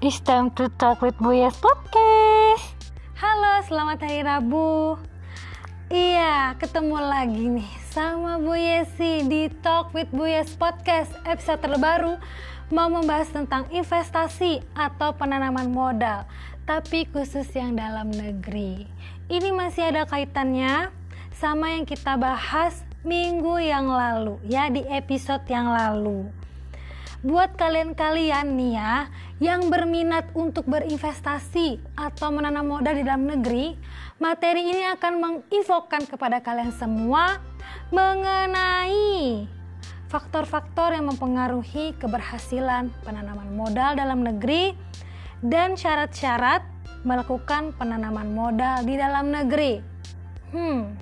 It's time to talk with Buyas Podcast. Halo, selamat hari Rabu. Iya, ketemu lagi nih sama Bu Yesi di Talk with Bu Yes Podcast episode terbaru mau membahas tentang investasi atau penanaman modal, tapi khusus yang dalam negeri. Ini masih ada kaitannya sama yang kita bahas minggu yang lalu ya di episode yang lalu buat kalian-kalian nih ya yang berminat untuk berinvestasi atau menanam modal di dalam negeri, materi ini akan menginfokan kepada kalian semua mengenai faktor-faktor yang mempengaruhi keberhasilan penanaman modal dalam negeri dan syarat-syarat melakukan penanaman modal di dalam negeri. Hmm,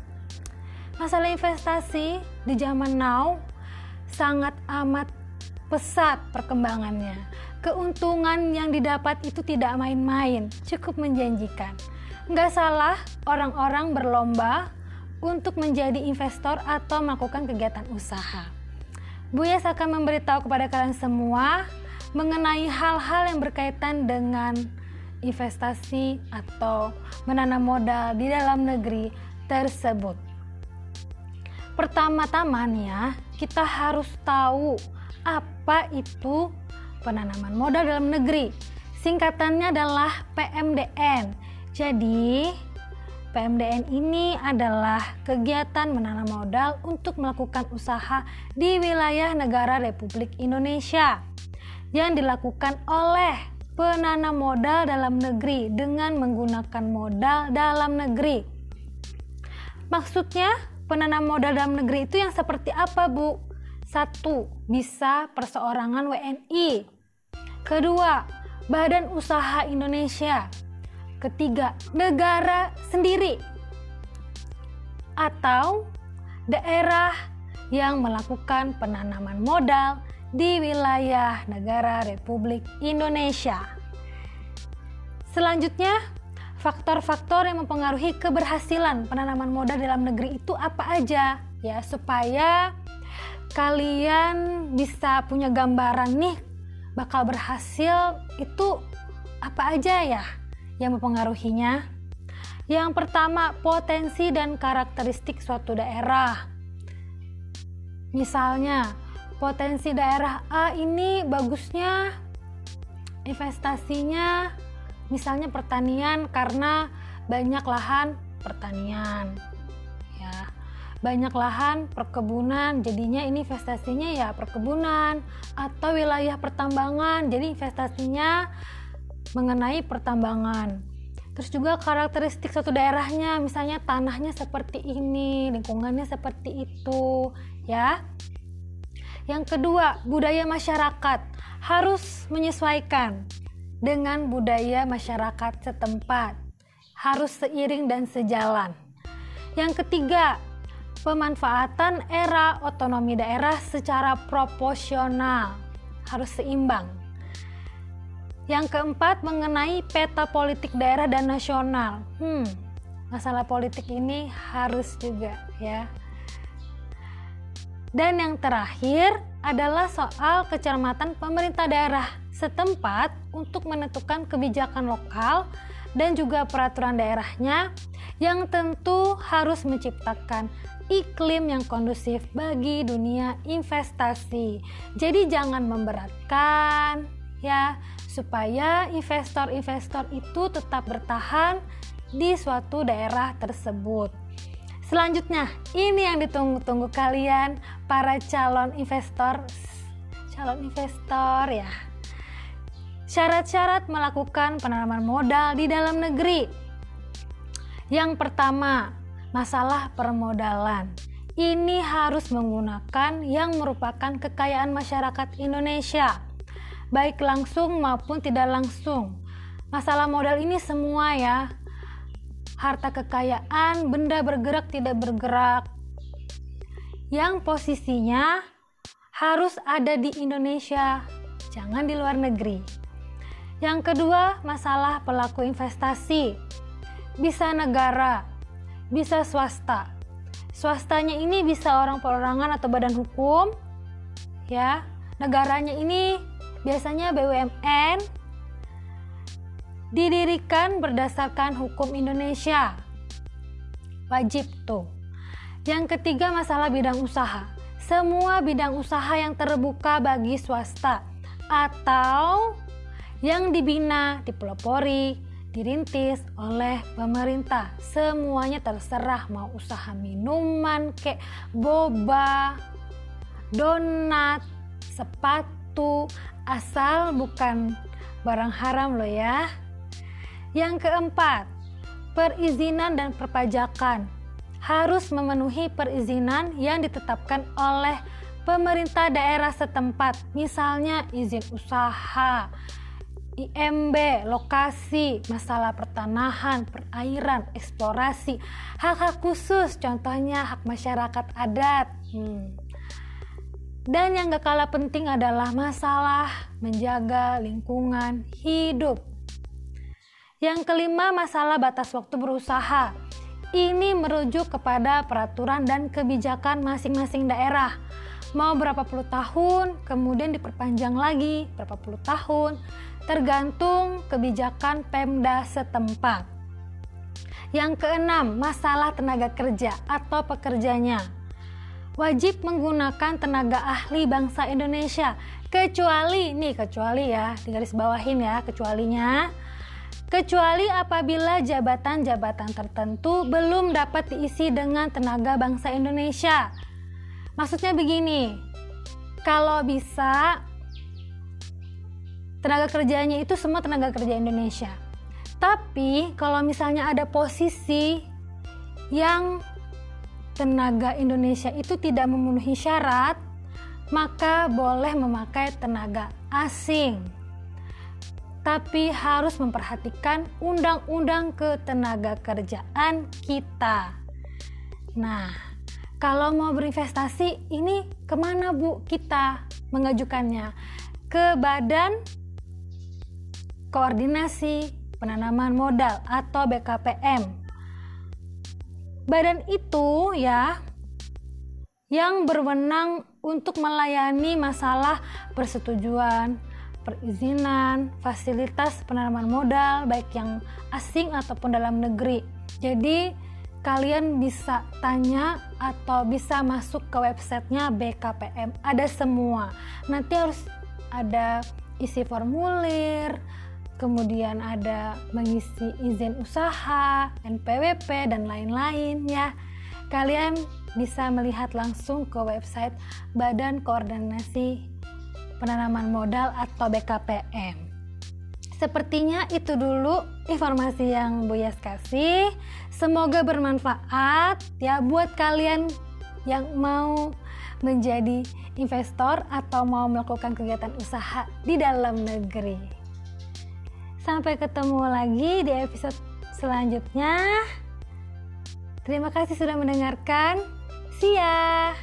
masalah investasi di zaman now sangat amat pesat perkembangannya. Keuntungan yang didapat itu tidak main-main, cukup menjanjikan. Nggak salah orang-orang berlomba untuk menjadi investor atau melakukan kegiatan usaha. Bu Yes akan memberitahu kepada kalian semua mengenai hal-hal yang berkaitan dengan investasi atau menanam modal di dalam negeri tersebut. Pertama-tama nih ya, kita harus tahu apa itu penanaman modal dalam negeri. Singkatannya adalah PMDN. Jadi, PMDN ini adalah kegiatan menanam modal untuk melakukan usaha di wilayah negara Republik Indonesia yang dilakukan oleh penanam modal dalam negeri dengan menggunakan modal dalam negeri. Maksudnya, penanam modal dalam negeri itu yang seperti apa, Bu? Satu, bisa perseorangan WNI. Kedua, Badan Usaha Indonesia. Ketiga, negara sendiri. Atau daerah yang melakukan penanaman modal di wilayah negara Republik Indonesia. Selanjutnya, faktor-faktor yang mempengaruhi keberhasilan penanaman modal dalam negeri itu apa aja ya supaya kalian bisa punya gambaran nih bakal berhasil itu apa aja ya yang mempengaruhinya? Yang pertama, potensi dan karakteristik suatu daerah. Misalnya, potensi daerah A ini bagusnya investasinya misalnya pertanian karena banyak lahan pertanian banyak lahan perkebunan jadinya ini investasinya ya perkebunan atau wilayah pertambangan. Jadi investasinya mengenai pertambangan. Terus juga karakteristik suatu daerahnya misalnya tanahnya seperti ini lingkungannya seperti itu ya. Yang kedua budaya masyarakat harus menyesuaikan dengan budaya masyarakat setempat. Harus seiring dan sejalan. Yang ketiga pemanfaatan era otonomi daerah secara proporsional harus seimbang. Yang keempat mengenai peta politik daerah dan nasional. Hmm, masalah politik ini harus juga ya. Dan yang terakhir adalah soal kecermatan pemerintah daerah setempat untuk menentukan kebijakan lokal dan juga peraturan daerahnya yang tentu harus menciptakan iklim yang kondusif bagi dunia investasi. Jadi jangan memberatkan ya supaya investor-investor itu tetap bertahan di suatu daerah tersebut. Selanjutnya, ini yang ditunggu-tunggu kalian para calon investor calon investor ya. Syarat-syarat melakukan penanaman modal di dalam negeri. Yang pertama, masalah permodalan. Ini harus menggunakan yang merupakan kekayaan masyarakat Indonesia, baik langsung maupun tidak langsung. Masalah modal ini semua ya, harta kekayaan, benda bergerak tidak bergerak, yang posisinya harus ada di Indonesia, jangan di luar negeri. Yang kedua, masalah pelaku investasi. Bisa negara, bisa swasta. Swastanya ini bisa orang perorangan atau badan hukum, ya. Negaranya ini biasanya BUMN didirikan berdasarkan hukum Indonesia. Wajib tuh. Yang ketiga masalah bidang usaha. Semua bidang usaha yang terbuka bagi swasta atau yang dibina, dipelopori, dirintis oleh pemerintah. Semuanya terserah mau usaha minuman, kek boba, donat, sepatu, asal bukan barang haram loh ya. Yang keempat, perizinan dan perpajakan harus memenuhi perizinan yang ditetapkan oleh pemerintah daerah setempat, misalnya izin usaha, IMB, lokasi, masalah pertanahan, perairan, eksplorasi, hak-hak khusus, contohnya hak masyarakat adat. Hmm. Dan yang gak kalah penting adalah masalah menjaga lingkungan hidup. Yang kelima, masalah batas waktu berusaha. Ini merujuk kepada peraturan dan kebijakan masing-masing daerah. Mau berapa puluh tahun, kemudian diperpanjang lagi berapa puluh tahun, tergantung kebijakan Pemda setempat. Yang keenam, masalah tenaga kerja atau pekerjanya. Wajib menggunakan tenaga ahli bangsa Indonesia, kecuali nih kecuali ya, di garis bawahin ya, kecualinya kecuali apabila jabatan-jabatan tertentu belum dapat diisi dengan tenaga bangsa Indonesia. Maksudnya begini, kalau bisa tenaga kerjanya itu semua tenaga kerja Indonesia. Tapi kalau misalnya ada posisi yang tenaga Indonesia itu tidak memenuhi syarat, maka boleh memakai tenaga asing tapi harus memperhatikan undang-undang ketenaga kerjaan kita. Nah, kalau mau berinvestasi, ini ke mana Bu kita mengajukannya? Ke Badan Koordinasi Penanaman Modal atau BKPM. Badan itu ya yang berwenang untuk melayani masalah persetujuan, perizinan, fasilitas penanaman modal baik yang asing ataupun dalam negeri. Jadi kalian bisa tanya atau bisa masuk ke websitenya BKPM. Ada semua. Nanti harus ada isi formulir, kemudian ada mengisi izin usaha, NPWP dan lain-lain ya. Kalian bisa melihat langsung ke website Badan Koordinasi penanaman modal atau BKPM. Sepertinya itu dulu informasi yang Bu Yas kasih. Semoga bermanfaat ya buat kalian yang mau menjadi investor atau mau melakukan kegiatan usaha di dalam negeri. Sampai ketemu lagi di episode selanjutnya. Terima kasih sudah mendengarkan. See ya.